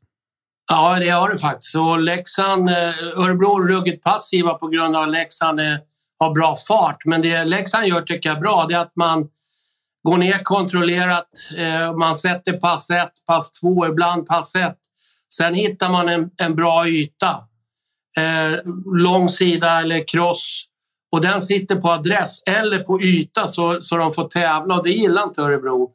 Ja, det har det faktiskt. Och Leksand, eh, Örebro är ruggigt passiva på grund av att Leksand eh, har bra fart. Men det Leksand gör tycker jag är bra, det är att man går ner kontrollerat. Eh, man sätter pass ett, pass två, ibland pass ett. Sen hittar man en, en bra yta. Lång sida eller cross. Och den sitter på adress eller på yta så, så de får tävla och det gillar inte Örebro.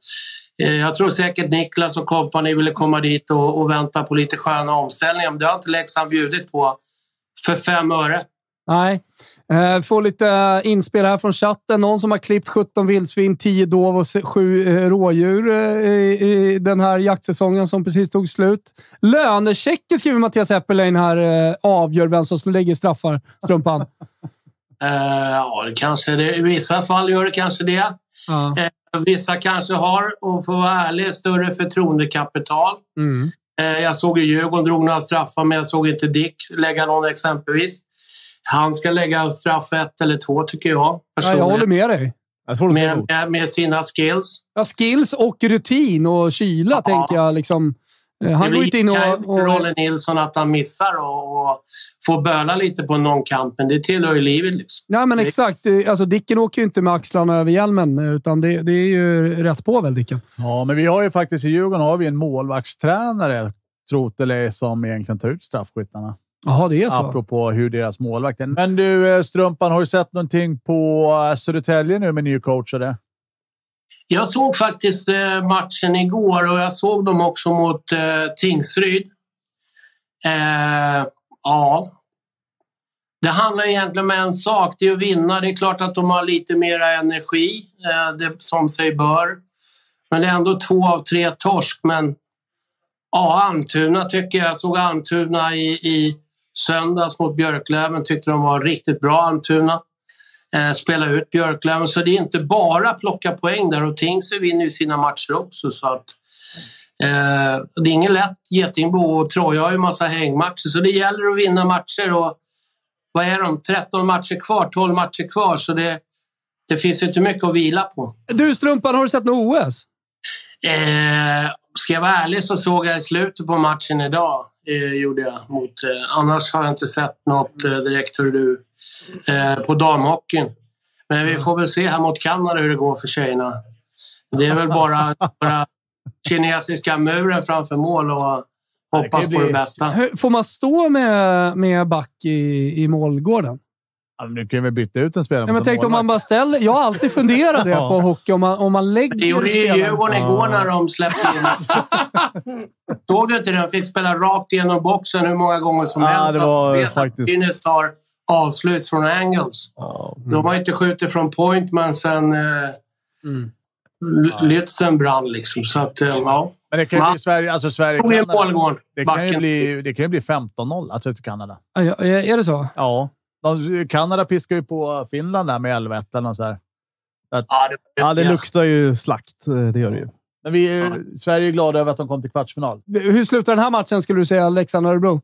Eh, Jag tror säkert Niklas och kompani ville komma dit och, och vänta på lite sköna omställningar, men det har inte Leksand bjudit på för fem öre. Nej. Eh, Får lite eh, inspel här från chatten. Någon som har klippt 17 vildsvin, 10 dov och 7 rådjur i den här jaktsäsongen som precis tog slut. Lönechecken skriver Mattias Eppelein här avgör vem som lägger straffar, Strumpan. Ja, det kanske det, I vissa fall gör det kanske det. Ja. Vissa kanske har, och för att vara ärlig, större förtroendekapital. Mm. Eh, Jag såg ju Djurgården drog några straffar, men jag såg inte Dick lägga någon exempelvis. Han ska lägga straff ett eller två, tycker jag. Ja, jag håller med dig. Med, med, med sina skills. Ja, skills och rutin och kyla, tänker jag. Liksom. Eh, Han det går inte in kan och... och Rolle Nilsson att han missar och, och får böla lite på någon kamp, men det tillhör ju livet. Liksom. Nej, men exakt. Eh, Alltså, Dicken åker ju inte med axlarna över hjälmen, eh, utan det, det är ju rätt på väl, Dicken? Ja, men vi har ju faktiskt i Djurgården har vi en målvaktstränare, Trotele, som egentligen tar ut straffskyttarna. Jaha, det är så. Apropå hur deras målvakt är. Men du, Strumpan, har du sett någonting på Södertälje nu med ny coach och det? Jag såg faktiskt eh, matchen igår och jag såg dem också mot eh, Tingsryd. Eh, ja. Det handlar egentligen om en sak, det är att vinna. Det är klart att de har lite mera energi, eh, det, som sig bör. Men det är ändå två av tre torsk. Men ja, Almtuna tycker jag. Jag såg Almtuna i, i söndags mot Björklöven. Tyckte de var riktigt bra, Almtuna. Eh, spela ut Björklöven. Så det är inte bara plocka poäng där. Och Tingsryd vinner ju sina matcher också. Så att, eh, det är inget lätt Getingbo och Troja har ju massa hängmatcher. Så det gäller att vinna matcher. Och vad är de? 13 matcher kvar, 12 matcher kvar. Så det, det finns ju inte mycket att vila på. Du, Strumpan, har du sett något OS? Eh, ska jag vara ärlig så såg jag i slutet på matchen idag. Eh, gjorde jag. Mot, eh, annars har jag inte sett något eh, direkt hur du, eh, på damhockeyn. Men vi får väl se här mot Kanada hur det går för tjejerna. Det är väl bara, bara kinesiska muren framför mål och Hoppas bli- på det bästa. Får man stå med, med back i, i målgården? Nu kan vi byta ut en spelare Ja, men tänk om man bara ställer... Jag har alltid funderat det på hockey. Om man, om man lägger Det gjorde ju Djurgården igår när de släppte in. Såg du inte det? De fick spela rakt igenom boxen hur många gånger som Ja, helst. det var vet att faktiskt- Brynäs tar avslut från angles. Ja. De har inte skjutit från point, men sen eh, Mm. Lützen brann liksom. Så att, eh, ja. Men det kan ju bli Sverige... Alltså Sverige Kanada. Det kan ju bli, det kan ju bli 15-0 alltså till Kanada. Ja, Är det så? Ja. De, Kanada piskar ju på Finland där med 11-1 eller så här. Ja, det, ja, det luktar ju slakt. eh, Det gör det ju. Men vi, är- Sverige är glada över att de kom till kvartsfinal. Hur slutar den här matchen, skulle du säga, Leksand-Örebro?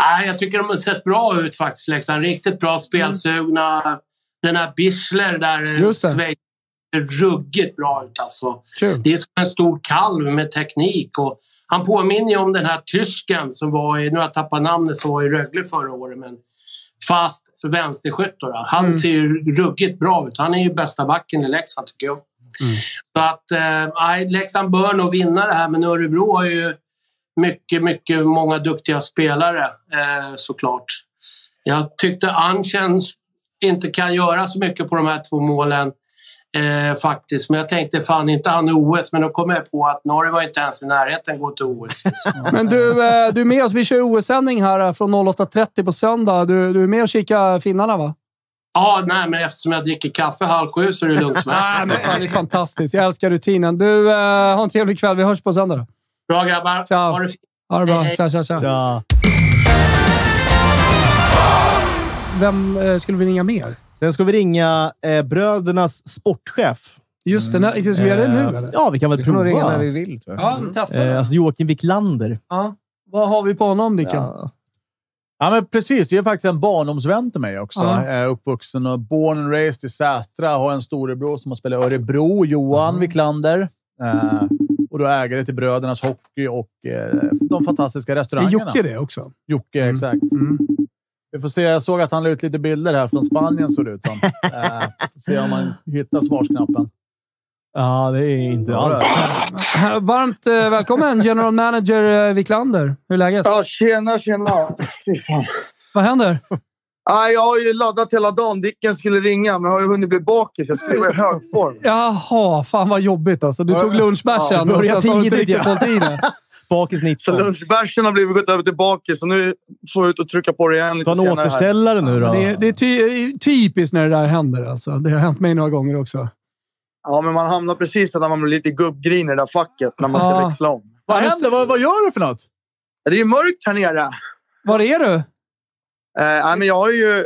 Nej, jag tycker de har sett bra ut faktiskt, Leksand. Riktigt bra spelsugna. Den här Bischler där, eh. Schweiz, ser ruggigt bra ut alltså. Kul. Det är som en stor kalv med teknik. Och han påminner ju om den här tysken som var i, nu har jag tappat namnet, som var i Rögle förra året. Men fast vänsterskytt. Han Mm. ser ju ruggigt bra ut. Han är ju bästa backen i Leksand tycker jag. Så att eh, Leksand bör nog vinna det här, men Örebro har ju mycket, mycket många duktiga spelare eh, såklart. Jag tyckte Anchen inte kan göra så mycket på de här två målen eh, faktiskt. Men jag tänkte fan inte han OS, men då kom jag på att Norge var inte ens i närheten gå till OS. Men du, eh, du är med oss. Vi kör OS-sändning här eh, från 08.30 på söndag. Du, du är med och kika finnarna, va? ja, nej, men eftersom jag dricker kaffe halv sju så är det lugnt med. Nej, men fan, det är fantastiskt. Jag älskar rutinen. Du, eh, ha en trevlig kväll. Vi hörs på söndag. då. Bra grabbar. Ciao. Ha det fint. Ha det bra. Hej, hej. Tja, tja, tja. Ja. Vem eh, skulle vi ringa mer? Sen ska vi ringa eh, brödernas sportchef. Just det. När, ska vi göra det nu, Eh, eller? Ja, vi kan väl Vi får nog ringa prova. när vi vill, tror jag. Ja, testa. Eh, alltså Joakim Wiklander. Ja. Vad har vi på honom, Dicken? Ja. Ja, men precis. Det är faktiskt en barndomsvän till mig också. Ja. Jag är uppvuxen och born and raised i Sätra. Har en storebror som har spelat i Örebro, Johan Wiklander. Eh, och då ägare till Brödernas Hockey och eh, de fantastiska Är restaurangerna. Jocke det också? Jocke, Mm. exakt. Mm. Vi får se. Jag såg att han la ut lite bilder här från Spanien, såg det ut som. Eh, se om man hittar svarsknappen. ja, det är inte alls. Varmt eh, välkommen, general manager eh, Wiklander. Hur är läget? Ja, tjena, tjena. Vad händer? Ah, jag har ju laddat hela dagen. Dicken skulle ringa, men jag har ju hunnit bli bakis. Jag skulle vara i hög form. Jaha, fan vad jobbigt alltså. Du tog lunchbärsen Ja, och sen så har du riktigt ja. Bakis Så 19. lunchbärsen har blivit gått över till bakis. Så nu får jag ut och trycka på det igen lite Ta en. Här. återställare nu då. Det är, det är ty, typiskt när det där händer alltså. Det har hänt mig några gånger också. Ja, men man hamnar precis där man blir lite gubbgrin i det där facket när man ska Ja. växla om. Vad händer? Vad, vad gör du för något? Det är ju mörkt här nere. Var är du? Eh, men jag har ju,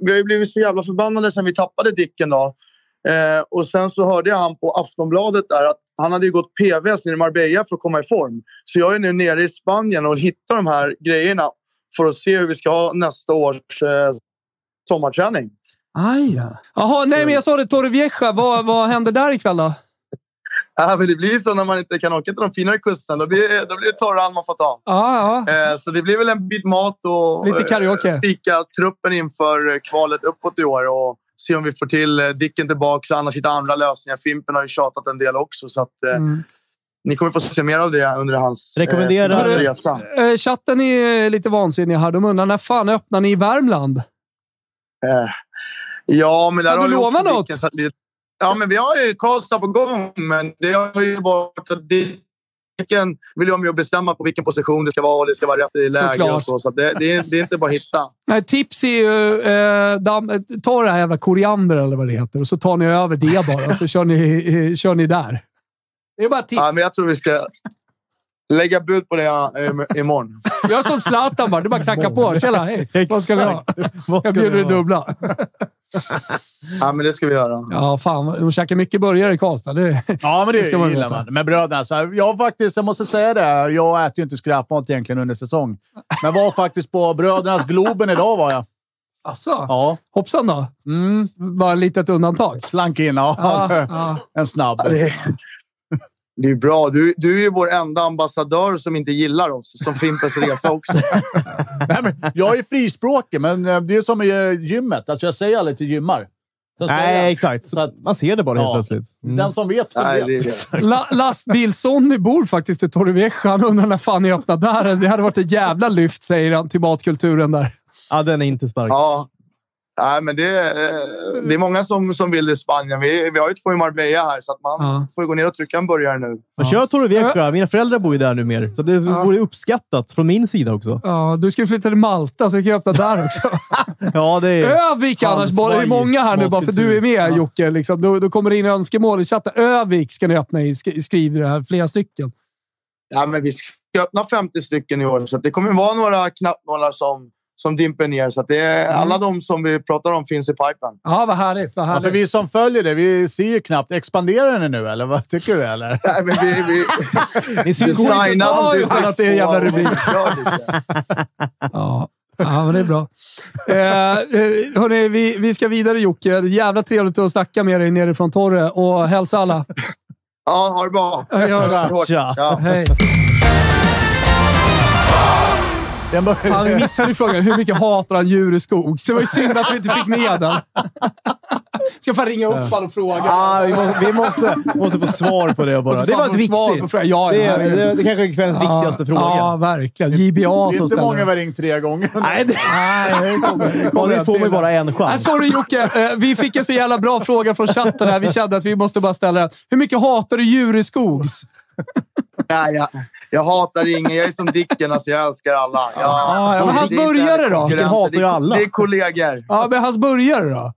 vi har ju blivit så jävla förbannade sen vi tappade Dicken. Då. Eh, och sen så hörde jag han på Aftonbladet där att han hade ju gått PVS i Marbella för att komma i form. Så jag är nu nere i Spanien och hittar de här grejerna för att se hur vi ska ha nästa års eh, sommarträning. Aj, ja. Jaha, nej men jag sa det. Torrevieja. Vad, vad händer där ikväll då? Ja, men det blir så när man inte kan åka till de finare kusterna. Då blir, då blir det torran man får ta. Ja, ja. Eh, så det blir väl en bit mat och Lite karaoke. eh, spika truppen inför kvalet uppåt i år och se om vi får till eh, Dicken tillbaka. Annars hitta andra lösningar. Fimpen har ju tjatat en del också. Så att, eh, Mm. Ni kommer få se mer av det under hans Rekommenderar- eh, resa. Eh, chatten är lite vansinnig här. De undrar när fan öppnar ni i Värmland? Eh, ja, men där Kan har du lova något? Dicken Ja, men vi har ju Karlstad på gång, men det har ju varit att Dicken vill ju vara med och bestämma på vilken position det ska vara och det ska vara rätt i läge och så. Så det, det, är, det är inte bara att hitta. Nej, tips är ju... Eh, damm, ta det här jävla koriander eller vad det heter och så tar ni över det bara. Så kör ni, kör ni där. Det är bara tips. Ja, men jag tror vi ska lägga bud på det eh, imorgon. Gör som Zlatan bara. Du bara knackar på. Tjena, hej. Vad ska vi ha? Jag bjuder det dubbla. Ja, men det ska vi göra. Ja, fan. De käkar mycket burgare i Karlstad. Det, Ja, men det, Det ska man gillar veta. man. Men bröderna, så här, jag faktiskt, jag måste säga det. Jag äter ju inte skräpmat egentligen under säsong. Men var faktiskt på Brödernas Globen idag var jag. Asså? Ja. Hoppsan då. Mm. Bara ett litet undantag. Slank in. Ja. Ja, ja. En snabb. Ja, det, det är bra. Du, du är ju vår enda ambassadör som inte gillar oss. Som Fimpens Resa också. Nej, men jag är frispråkig, men eh, det är som i eh, gymmet. Alltså jag säger aldrig till gymmar. Nej, exakt. Så att, Man ser det bara helt Ja. plötsligt. Mm. Den som vet, Nej, vet. La, Lastbil-Sonny bor faktiskt i Torrevieja. Han undrar när fan ni öppnar där. Det hade varit ett jävla lyft, säger han, till matkulturen där. Ja, den är inte stark. Ja. Nej, men det, är- det är många som, som vill i Spanien. Vi, vi har ju två i Marbella här, så att man Ja. får ju gå ner och trycka en burgare nu. Men kör Torrevieja. Mina föräldrar bor ju där numera, så det Ja. vore uppskattat från min sida också. Ja, du ska ju flytta till Malta, så du kan öppna där också. Ja, det är... Övik annars. Bara- Det är många här nu, bara för du är med matkultur. Jocke. Liksom. Då, då kommer det in önskemål i chatten. Övik ska ni öppna i. Sk- Skriver det här. Flera stycken. Ja, men vi ska öppna 50 stycken i år, så det kommer vara några knappnålar som, som dimper ner. Så att det är, Mm. alla de som vi pratar om finns i pipen. Ja, vad härligt. Vad Ja, för härligt. vi som följer det, vi ser ju knappt. Expanderar den nu, eller vad tycker du? Eller? Nej, men vi, vi, Ni ser ju designar bra och utan att det är en jävla rubrik. Ja. ja, men det är bra. Eh, eh, hörni, vi, vi ska vidare Jocke. Jävla trevligt att snacka med dig nere från Torre och hälsa alla. Ja, ha det bra. Ja. Tja. Hej. Den bör- Fan, vi missade ju frågan. Hur mycket hatar han djur i skog? Så det var ju synd att vi inte fick med den. Ska fan ringa upp honom och fråga. Ah, vi måste, vi måste, måste få svar på det bara. Det var ett svar på viktigt. Ja, Det är, det, det kanske är kvällens viktigaste fråga. Ja, verkligen. JBA Det är som inte ställer många vi har ringt tre gånger. Nej, det, Nej, det kommer, kommer får man bara en Nej, chans. sorry Jocke. Eh, Vi fick en så jävla bra fråga från chatten här. Vi kände att vi måste bara ställa den. Hur mycket hatar du djur i skogs? Nej, jag, jag hatar ingen. Jag är som Dicken. Alltså, jag älskar alla. Jag, Ja, ja, men hans burgare då? Dicken hatar det ju är- alla. Det är kollegor. Ja, men hans burgare då?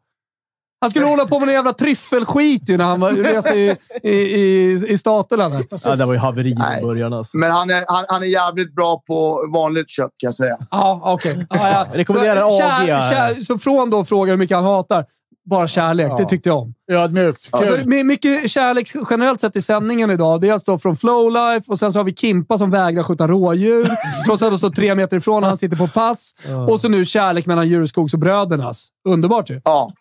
Han skulle hålla på med en jävla tryffelskit ju när han var, reste i, i, i, i staterna. Där. Ja, det var ju haveri i början. Alltså. Men han är, han, han är jävligt bra på vanligt kött kan jag säga. Ja, okej. Ja, ja. Rekommenderar så, AG kär, så från då frågan hur mycket han hatar, bara kärlek. Det tyckte jag om. Ödmjukt. Kul. Alltså, my- mycket kärlek generellt sett i sändningen idag. Det är alltså från Flowlife och sen så har vi Kimpa som vägrar skjuta rådjur. trots att de står tre meter ifrån och han sitter på pass. Och så nu kärlek mellan Djurskogs och brödernas. Underbart ju. Ja.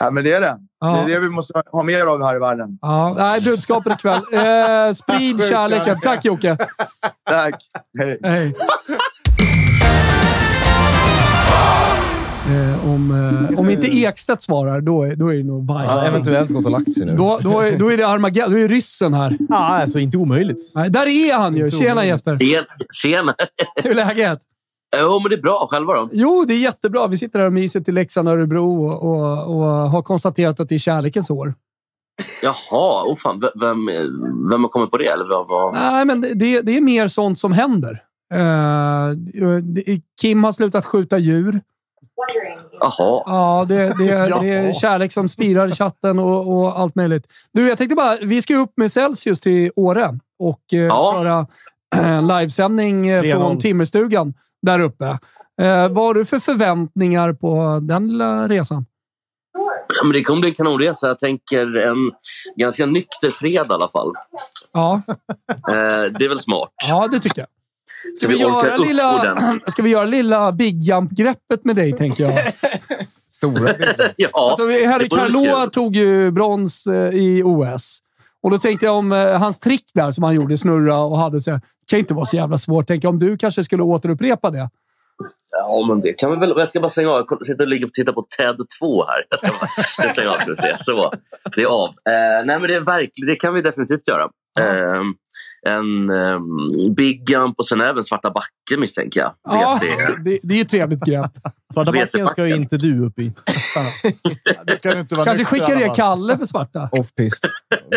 ja, men det är det. Ja. Det är det vi måste ha mer av här i världen. Ja, nej, budskapet ikväll. Eh, sprid kärleken. Tack Jocke. Tack. Hej. Hej. Om, eh, om inte Ekstedt svarar, då är, då är det nog bajs. eventuellt gått och lagt sig nu. Då, då, är, då är det Armageddon. Då är det ryssen här. Ja, alltså inte omöjligt. Nej, där är han ju. Tjena Jesper. Tjena! Tjena. Hur är läget? Jo, men det är bra. Själva då? Jo, det är jättebra. Vi sitter här och myser till Leksand och Örebro och, och, och har konstaterat att det är kärlekens år. Jaha, oh fan. Vem, vem har kommit på det? Eller vad, vad? Nej, men det, det är mer sånt som händer. Det- Kim har slutat skjuta djur. Jaha. Ja, det, det, det är kärlek som spirar i chatten och, och allt möjligt. Du, jag tänkte bara, vi ska upp med Celsius till Åre och eh, Ja. köra en livesändning eh, 3-0. från Timmerstugan där uppe. Eh, vad har du för förväntningar på den lilla resan? Ja, Men det kommer bli en kanonresa. Jag tänker en ganska nykter fredag i alla fall. Ja, Eh, det är väl smart. ja det tycker jag. Så vi orkar upp lilla, ska vi göra lilla Big Jump-greppet med dig, tänker jag. Stora. Ja, Alltså, vi- Harry det Carloa tog ju brons eh, i OS. Och då tänkte jag om eh, hans trick där som han gjorde, snurra och hade, så, här, kan inte vara så jävla svårt. Tänk om du kanske skulle återupprepa det. Ja, men det kan vi väl. Jag ska bara stänga av. Jag sitter och ligger och tittar på TED 2 här. Jag ska bara jag stänger av ska vi se. Så, det är av. Eh, nej, men det är verkligen. Det kan vi definitivt göra. Eh, en ehm, Big Jump och sen även Svarta backen misstänker jag. Ja, det, det är ju ett trevligt grepp. Svarta backen ska ju inte du upp i. Kan inte vara Kanske skickar fall. Kalle för svarta. Off-pist.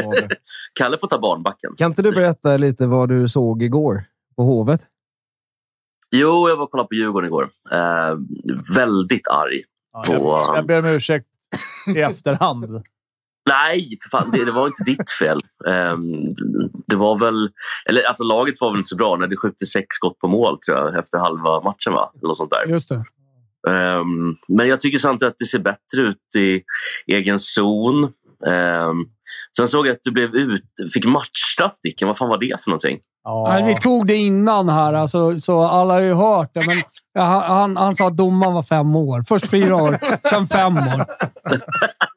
Kalle får ta barnbacken. Kan inte du berätta lite vad du såg igår på Hovet? Jo, jag var och kollade på Djurgården igår. Eh, väldigt arg. Ja, på- jag, jag ber om ursäkt i efterhand. Nej, för fan, det, det var inte ditt fel. Ehm, det var väl... Eller alltså laget var väl inte så bra när det skjuter sex skott på mål tror jag efter halva matchen. Va? Eller något sånt där. Just det. Ehm, men jag tycker samtidigt att det ser bättre ut i egen zon. Ehm, sen såg jag att du blev ut, fick matchstraff Dicken. Vad fan var det för någonting? Ja. Vi tog det innan här, alltså, så alla har ju hört det. Men han, han, han sa att domaren var fem år. Först fyra år, sen fem år.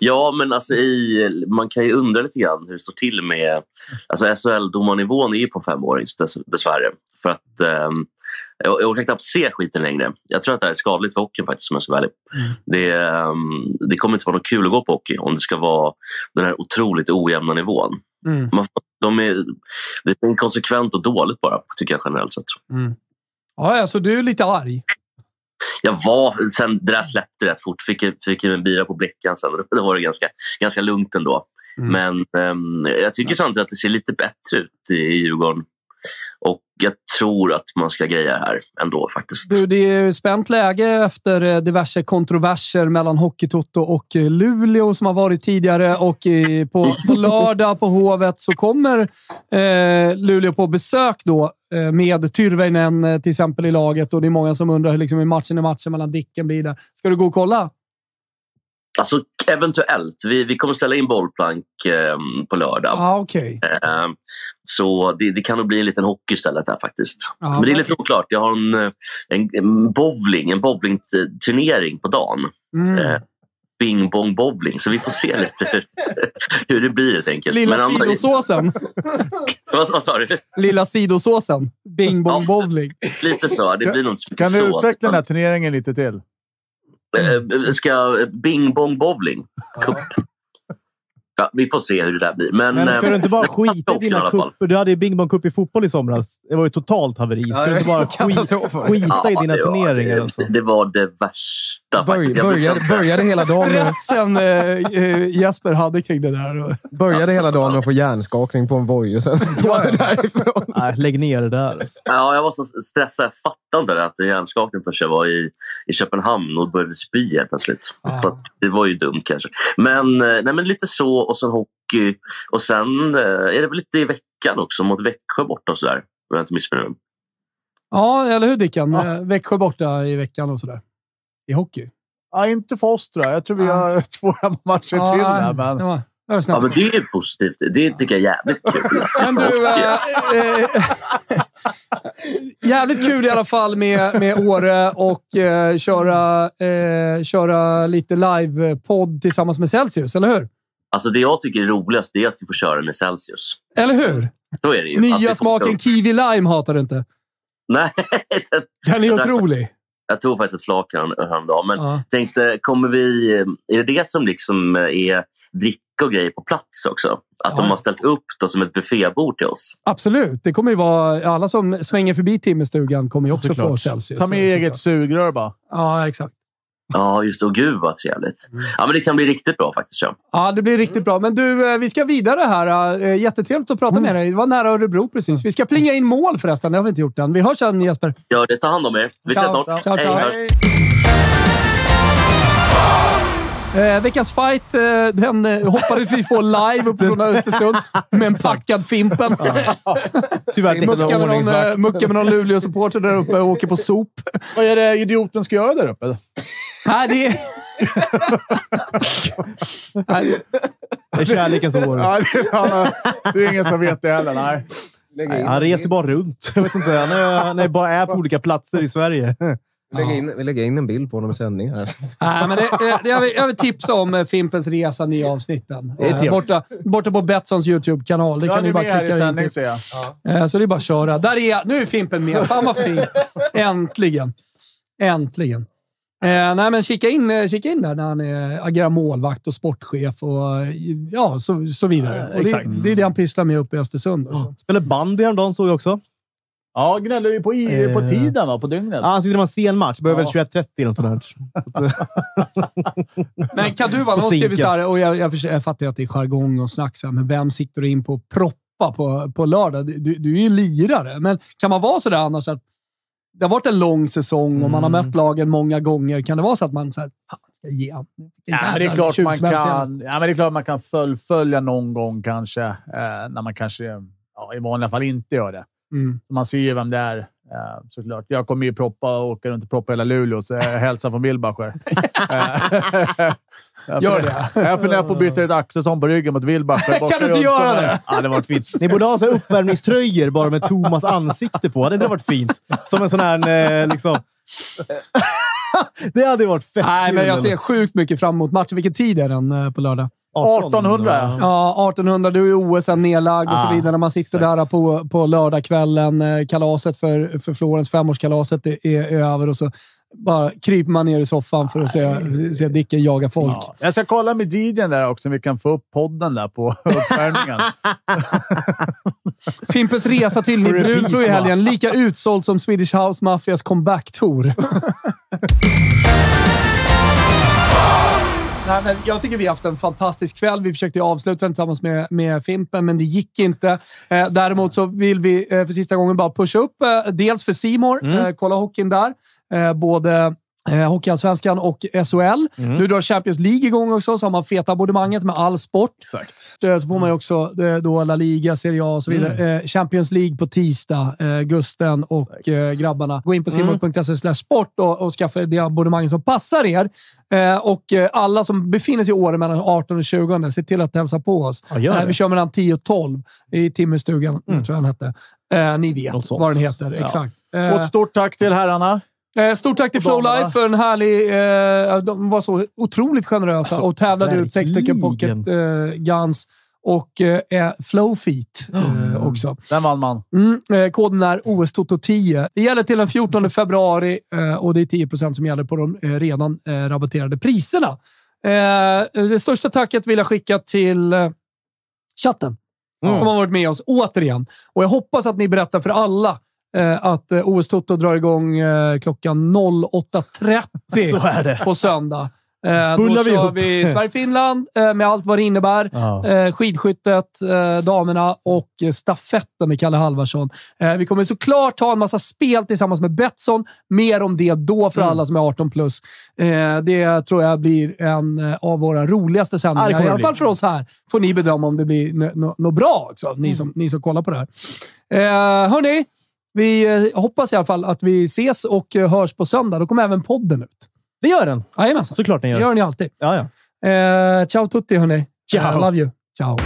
Ja, men alltså i, man kan ju undra lite grann hur det står till med... Alltså SHL-domarnivån är ju på femårings dess, dessvärre. För att ehm, jag, jag orkar knappt se skiten längre. Jag tror att det här är skadligt för hockeyn faktiskt, om jag ska vara ärlig. Det, ehm, det kommer inte vara något kul att gå på hockey om det ska vara den här otroligt ojämna nivån. Mm. Man, de är, det är inkonsekvent och dåligt bara, tycker jag generellt sett. Mm. Ja, alltså du är lite arg. Jag var, sen det där släppte rätt fort. Fick, fick en bira på bläckan sen. Då var det ganska, ganska lugnt ändå. Mm. Men ehm, jag tycker samtidigt att det ser lite bättre ut i Djurgården. Och jag tror att man ska greja här ändå faktiskt. Du, det är spänt läge efter eh, diverse kontroverser mellan Hockeytoto och eh, Luleå som har varit tidigare. Och på, på lördag på Hovet så kommer eh, Luleå på besök då med Tyrväinen eh, till exempel i laget. Och det är många som undrar hur liksom, matchen i matchen mellan Dicken blir. Där. Ska du gå och kolla? Alltså eventuellt. Vi, vi kommer ställa in bollplank ehm, på lördag. Ja, okej. Ehm, så det, det kan nog bli en liten hockey istället här faktiskt. Ja, Men det är lite oklart. Jag har en, eh, en, en bowling, en bowlingturnering på dagen. Mm. Eh, Bing bong bowling. Så vi får se lite hur, hur det blir helt enkelt. Lilla annars- sidosåsen. vad, vad sa du? Lilla sidosåsen. Bing bong bowling. Lite så. Det blir nog inte Kan du så. utveckla den här turneringen lite till? Eh, ska Bing bong bowling cup. Ja, vi får se hur det där blir. Men, Men ska eh, du inte bara kommer skita i dina kupper? Du hade ju Bing Bong Cup i fotboll i somras. Det var ju totalt haveri. Ska Ja, du inte bara skit, katastrof. skita i dina det var- turneringar? Det, Alltså? det var det värsta Börj, faktiskt. Jag började, började, hela dagen med, Stressen eh, eh, Jesper hade kring det där. började hela dagen med att få hjärnskakning på en voj och sen stod han därifrån. Nej, lägg ner det där. Alltså. Ja, jag var så stressad. Jag fattade inte det, att hjärnskakning först jag var i, i Köpenhamn och började spy helt plötsligt. Ah. Så att det var ju dumt kanske. Men, eh, nej, men lite så och sen hockey. Och sen eh, är det väl lite i veckan också mot Växjö borta och sådär. Om jag inte missminner mig. Ja, eller hur Dicken? Ja. Växjö borta i veckan och sådär. I hockey. Ja, inte för oss tror jag. Jag tror vi har två matcher till där. Men... det var, det var Ja, snabbt. men det är ju positivt. Det tycker jag är jävligt kul. Men du, eh, jävligt kul i alla fall med, med Åre och eh, köra, köra lite live-podd tillsammans med Celsius, eller hur? Alltså det jag tycker är roligast det är att vi får köra med Celsius. Eller hur? Så är det ju. Nya smaken kiwi lime hatar du inte. Nej, Den är otrolig. Jag tog faktiskt ett flak härom- häromdagen. Men Ja. tänkte, kommer vi... Är det det som liksom är dricka och grejer på plats också? Att Ja. de har ställt upp då som ett buffébord till oss? Absolut. Det kommer ju vara... Alla som svänger förbi timmerstugan kommer ju också Såklart. få Celsius. Ta med eget sugrör bara. Ja, exakt. Ja, just det. Och gud vad trevligt. Mm. Ja, men det kan bli riktigt bra faktiskt. Ja. Ja, det blir riktigt bra. Men du, eh, vi ska vidare här. Eh, Jättetrevligt att prata med dig. Det var nära Örebro precis. Vi ska plinga in mål förresten. Det har vi inte gjort än. Vi hörs sen Jesper. Gör det. Ta hand om er. Vi ses snart. ciao, ciao. hörs. Eh, veckans fight, eh, den eh, hoppades vi få live uppe från Östersund med en packad Fimpen. Tyvärr inte Mucka med någon, eh, mucka med någon Luleå-supporter där uppe och åker på sop. Vad är det idioten ska göra där uppe? Nej, det är... Nej, Det är kärlekens år. Ja, det, ja, det är ingen som vet det heller. Nej. Nej, Han reser bara runt. Jag vet inte, han, är, han är bara är på olika platser i Sverige. Vi lägger, in, vi lägger in en bild på honom i sändning här. Nej, men det, jag, vill, jag vill tipsa om eh, Fimpens Resa, nya avsnitten. Eh, borta, borta på Betssons YouTube-kanal. Det Ja, kan ni bara klicka in till. jag. Eh, Så det är bara att köra. Där är Nu är Fimpen med. Fan vad fin. Äntligen. Äntligen. Eh, nej, men kika in, kika in där när han agerar målvakt och sportchef och ja, så, så vidare. Och det, det är det han pysslar med uppe i Östersund. Också. Spelade bandy häromdagen såg jag också. Ja, gnäller ju på, i, på Eh. tiden, va? på dygnet. Ja, han tyckte det var en sen match. Började Ja. väl 21.30 eller något sånt. Men så här, och jag, jag, förstår, jag fattar att det är jargong och snack, så här, men vem sitter du in på proppa på, på lördag? Du, du är ju lirare, men kan man vara så där annars att det har varit en lång säsong och man har Mm. mött lagen många gånger. Kan det vara så att man så här, ska ge Ja, men det är klart man kan, ja, men det är klart man kan fullfölja någon gång kanske, eh, när man kanske ja, i vanliga fall inte gör det. Mm. Man ser ju vem det är eh, såklart. Jag kommer ju proppa och åker runt och proppa hela Luleå, så jag hälsar från Wilbacher. Eh, Gör det. Jag funderar på att byta ut Axelsson på ryggen mot Wilbacher. Kan du inte göra det? Ja, det var fint. Ni borde ha så uppvärmningströjor bara med Thomas ansikte på. Hade det varit fint? Som en sån här... Eh, liksom, det hade varit fett Nej, men jag ser sjukt mycket fram emot matchen. Vilken tid är den på lördag? 1800. Ja, 1800. Då är OS nedlagd och så Ah, vidare. Man sitter där på, på lördagskvällen. eh, Kalaset för, för Florens, femårskalaset, är, är över och så bara kryper man ner i soffan för att se, se Dicken jaga folk. Ja. Jag ska kolla med DJn där också, om vi kan få upp podden där på uppvärmningen. Fimpens resa till Brunflo i helgen. Lika utsåld som Swedish House Mafias comeback-tour. Nej, men jag tycker vi har haft en fantastisk kväll. Vi försökte avsluta den tillsammans med, med Fimpen, men det gick inte. Eh, däremot så vill vi eh, för sista gången bara pusha upp, eh, dels för Simor eh, kolla hockeyn där. Eh, både eh, Hockeyallsvenskan och SHL. Nu drar Champions League igång också, så har man feta abonnemanget med all sport. Exakt. Eh, Så får man ju också eh, då La Liga, Serie A och så vidare. Eh, Champions League på tisdag. Eh, Gusten och eh, grabbarna. Gå in på simor.se sport och, och skaffa det abonnemang som passar er. Och alla som befinner sig i Åre mellan 18 och 20, se till att hälsa på oss. Ja, vi kör mellan 10 och 12 i Timmerstugan, tror jag den hette. Ni vet vad den heter. Exakt. Eh, Och ett stort tack till herrarna. Eh, Stort tack till. Flowlife för en härlig... Eh, de var så otroligt generösa Alltså, och tävlade ut sex stycken verkligen. pocket eh, guns och eh, Flowfeet eh, också. Den vann man. Mm, eh, koden är OS-TOTO10. Det gäller till den 14 februari eh, och det är 10% som gäller på de eh, redan eh, rabatterade priserna. Eh, det största tacket vill jag skicka till eh, chatten Mm. som har varit med oss återigen. Och jag hoppas att ni berättar för alla eh, att eh, OS Toto drar igång eh, klockan 08.30 Så är det. på söndag. Eh, då vi kör ihop. vi Sverige-Finland eh, med allt vad det innebär. Ja. Eh, skidskyttet, eh, damerna och eh, stafetten med Kalle Halvarsson. Eh, vi kommer såklart ha en massa spel tillsammans med Betsson. Mer om det då för Mm. alla som är 18 plus. Eh, det tror jag blir en eh, av våra roligaste Ja, sändningar. kommer I alla fall för oss här. Får ni bedöma om det blir något no, bra också, ni, som, ni som kollar på det här. Eh, hörni, vi eh, hoppas i alla fall att vi ses och eh, hörs på söndag. Då kommer även podden ut. Det gör den. Jajamensan. Såklart den Det gör. gör ni alltid. Ja, ja. Eh, ciao tutti, hörni. Ciao. Eh, love you. Ciao.